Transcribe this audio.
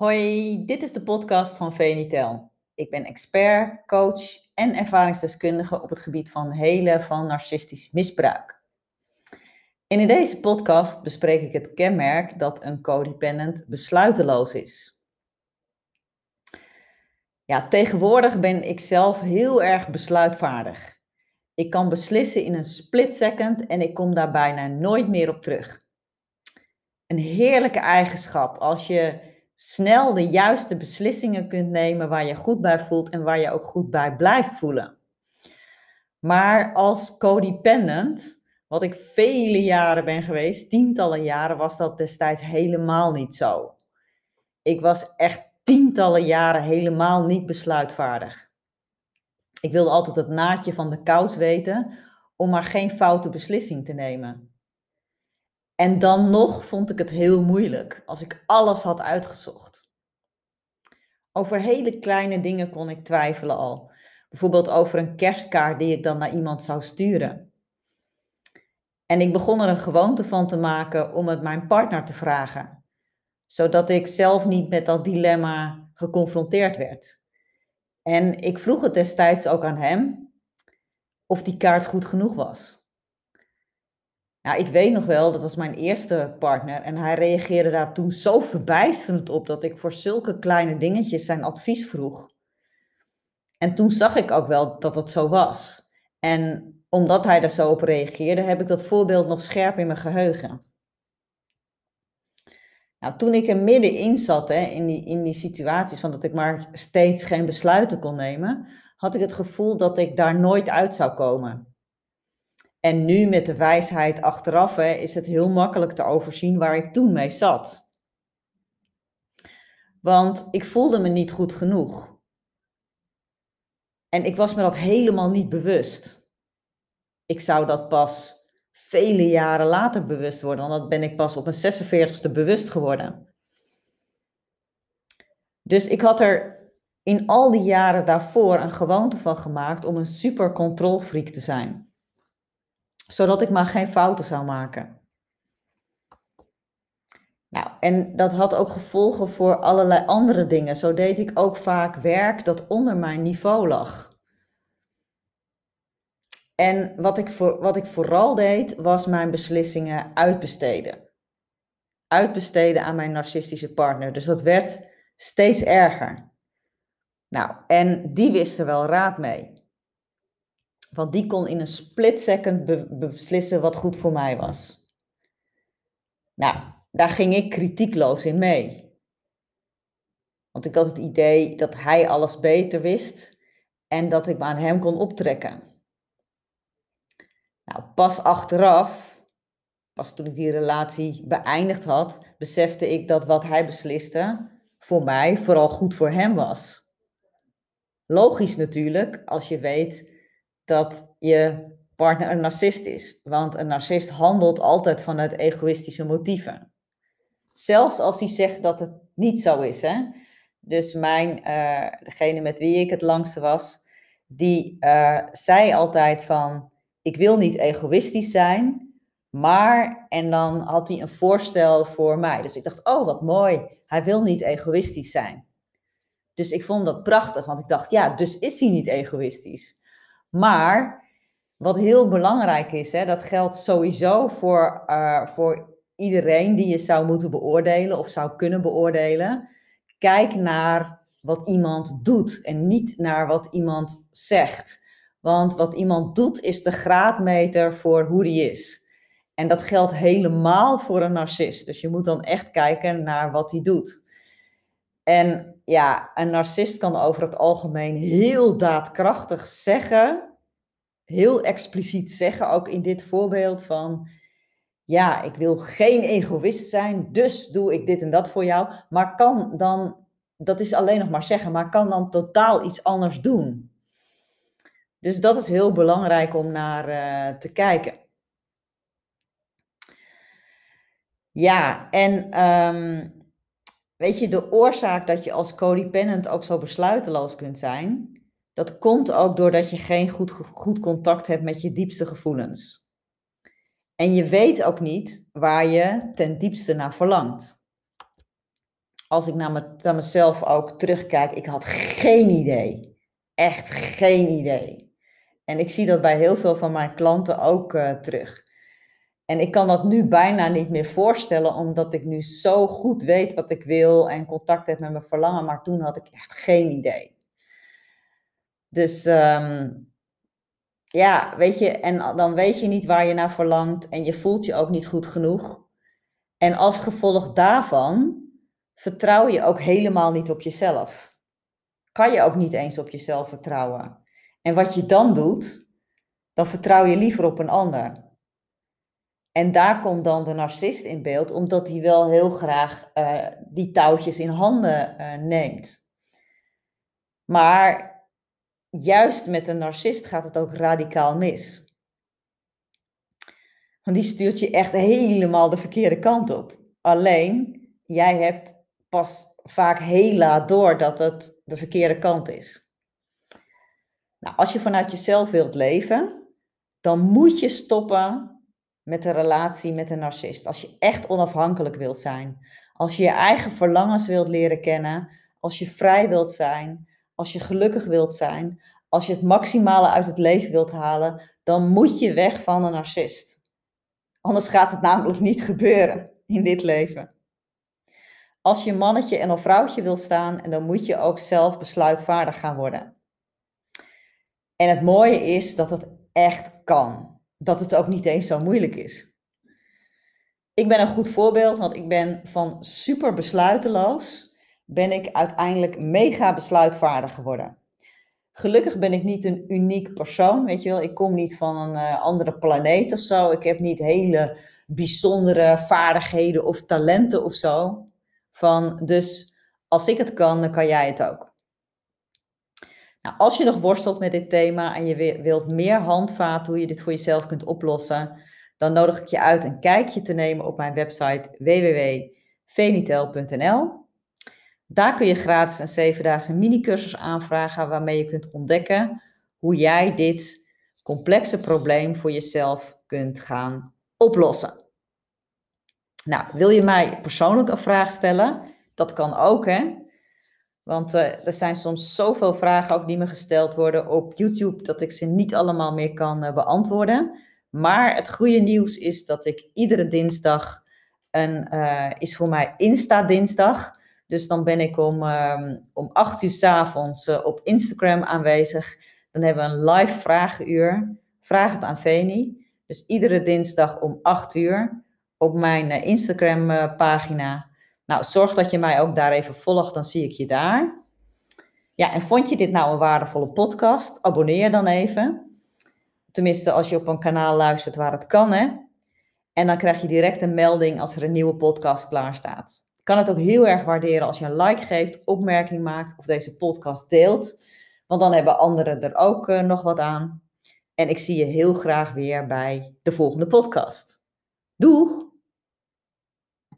Hoi, dit is de podcast van Venitel. Ik ben expert, coach en ervaringsdeskundige op het gebied van helen van narcistisch misbruik. In deze podcast bespreek ik het kenmerk dat een codependent besluiteloos is. Ja, tegenwoordig ben ik zelf heel erg besluitvaardig. Ik kan beslissen in een split second en ik kom daar bijna nooit meer op terug. Een heerlijke eigenschap als je snel de juiste beslissingen kunt nemen waar je goed bij voelt en waar je ook goed bij blijft voelen. Maar als codependent, wat ik vele jaren ben geweest, tientallen jaren, was dat destijds helemaal niet zo. Ik was echt tientallen jaren helemaal niet besluitvaardig. Ik wilde altijd het naadje van de kous weten om maar geen foute beslissing te nemen. En dan nog vond ik het heel moeilijk als ik alles had uitgezocht. Over hele kleine dingen kon ik twijfelen al. Bijvoorbeeld over een kerstkaart die ik dan naar iemand zou sturen. En ik begon er een gewoonte van te maken om het mijn partner te vragen, zodat ik zelf niet met dat dilemma geconfronteerd werd. En ik vroeg het destijds ook aan hem of die kaart goed genoeg was. Nou, ik weet nog wel, dat was mijn eerste partner. En hij reageerde daar toen zo verbijsterend op dat ik voor zulke kleine dingetjes zijn advies vroeg. En toen zag ik ook wel dat het zo was. En omdat hij daar zo op reageerde, heb ik dat voorbeeld nog scherp in mijn geheugen. Nou, toen ik er middenin zat, hè, in, die, in die situaties van dat ik maar steeds geen besluiten kon nemen, had ik het gevoel dat ik daar nooit uit zou komen. En nu met de wijsheid achteraf hè, is het heel makkelijk te overzien waar ik toen mee zat. Want ik voelde me niet goed genoeg. En ik was me dat helemaal niet bewust. Ik zou dat pas vele jaren later bewust worden, want dat ben ik pas op mijn 46ste bewust geworden. Dus ik had er in al die jaren daarvoor een gewoonte van gemaakt om een super controlfreak te zijn zodat ik maar geen fouten zou maken. Nou, en dat had ook gevolgen voor allerlei andere dingen. Zo deed ik ook vaak werk dat onder mijn niveau lag. En wat ik, voor, wat ik vooral deed, was mijn beslissingen uitbesteden. Uitbesteden aan mijn narcistische partner. Dus dat werd steeds erger. Nou, en die wist er wel raad mee. Want die kon in een split second beslissen wat goed voor mij was. Nou, daar ging ik kritiekloos in mee. Want ik had het idee dat hij alles beter wist en dat ik me aan hem kon optrekken. Nou, pas achteraf, pas toen ik die relatie beëindigd had, besefte ik dat wat hij besliste voor mij vooral goed voor hem was. Logisch natuurlijk, als je weet dat je partner een narcist is. Want een narcist handelt altijd vanuit egoïstische motieven. Zelfs als hij zegt dat het niet zo is. Hè? Dus mijn, uh, degene met wie ik het langste was, die uh, zei altijd van, ik wil niet egoïstisch zijn, maar, en dan had hij een voorstel voor mij. Dus ik dacht, oh wat mooi, hij wil niet egoïstisch zijn. Dus ik vond dat prachtig, want ik dacht, ja, dus is hij niet egoïstisch. Maar wat heel belangrijk is, hè, dat geldt sowieso voor, uh, voor iedereen die je zou moeten beoordelen of zou kunnen beoordelen. Kijk naar wat iemand doet en niet naar wat iemand zegt. Want wat iemand doet is de graadmeter voor hoe die is. En dat geldt helemaal voor een narcist. Dus je moet dan echt kijken naar wat hij doet. En ja, een narcist kan over het algemeen heel daadkrachtig zeggen, heel expliciet zeggen, ook in dit voorbeeld van, ja, ik wil geen egoïst zijn, dus doe ik dit en dat voor jou, maar kan dan, dat is alleen nog maar zeggen, maar kan dan totaal iets anders doen. Dus dat is heel belangrijk om naar uh, te kijken. Ja, en um, Weet je, de oorzaak dat je als codependent ook zo besluiteloos kunt zijn, dat komt ook doordat je geen goed, goed contact hebt met je diepste gevoelens. En je weet ook niet waar je ten diepste naar verlangt. als ik naar, me, naar mezelf ook terugkijk, ik had geen idee. Echt geen idee. En ik zie dat bij heel veel van mijn klanten ook uh, terug. En ik kan dat nu bijna niet meer voorstellen, omdat ik nu zo goed weet wat ik wil en contact heb met mijn verlangen. Maar toen had ik echt geen idee. Dus um, ja, weet je, en dan weet je niet waar je naar verlangt en je voelt je ook niet goed genoeg. En als gevolg daarvan vertrouw je ook helemaal niet op jezelf. Kan je ook niet eens op jezelf vertrouwen. En wat je dan doet, dan vertrouw je liever op een ander. En daar komt dan de narcist in beeld, omdat hij wel heel graag uh, die touwtjes in handen uh, neemt. Maar juist met een narcist gaat het ook radicaal mis. Want die stuurt je echt helemaal de verkeerde kant op. Alleen, jij hebt pas vaak heel laat door dat het de verkeerde kant is. Nou, als je vanuit jezelf wilt leven, dan moet je stoppen met een relatie met een narcist. Als je echt onafhankelijk wilt zijn. Als je je eigen verlangens wilt leren kennen. Als je vrij wilt zijn als je gelukkig wilt zijn, als je het maximale uit het leven wilt halen, dan moet je weg van een narcist. Anders gaat het namelijk niet gebeuren in dit leven. Als je mannetje en of vrouwtje wil staan, en dan moet je ook zelf besluitvaardig gaan worden. En het mooie is dat het echt kan. Dat het ook niet eens zo moeilijk is. Ik ben een goed voorbeeld, want ik ben van super besluiteloos ben ik uiteindelijk mega besluitvaardig geworden. Gelukkig ben ik niet een uniek persoon, weet je wel. Ik kom niet van een uh, andere planeet of zo. Ik heb niet hele bijzondere vaardigheden of talenten of zo. Van, dus als ik het kan, dan kan jij het ook. Nou, als je nog worstelt met dit thema en je wilt meer handvaten hoe je dit voor jezelf kunt oplossen, dan nodig ik je uit een kijkje te nemen op mijn website www.venitel.nl. Daar kun je gratis een zevendaagse mini-cursus aanvragen waarmee je kunt ontdekken hoe jij dit complexe probleem voor jezelf kunt gaan oplossen. Nou, wil je mij persoonlijk een vraag stellen? Dat kan ook, hè? Want uh, er zijn soms zoveel vragen ook die me gesteld worden op YouTube dat ik ze niet allemaal meer kan uh, beantwoorden. Maar het goede nieuws is dat ik iedere dinsdag een uh, is voor mij Insta dinsdag. Dus dan ben ik om, um, om 8 uur s avonds op Instagram aanwezig. Dan hebben we een live vragenuur. Vraag het aan Veni. Dus iedere dinsdag om 8 uur op mijn Instagram pagina. Nou, zorg dat je mij ook daar even volgt, dan zie ik je daar. Ja, en vond je dit nou een waardevolle podcast? Abonneer dan even. Tenminste, als je op een kanaal luistert waar het kan, hè. En dan krijg je direct een melding als er een nieuwe podcast klaar staat kan het ook heel erg waarderen als je een like geeft, opmerking maakt of deze podcast deelt. Want dan hebben anderen er ook uh, nog wat aan. En ik zie je heel graag weer bij de volgende podcast. Doeg!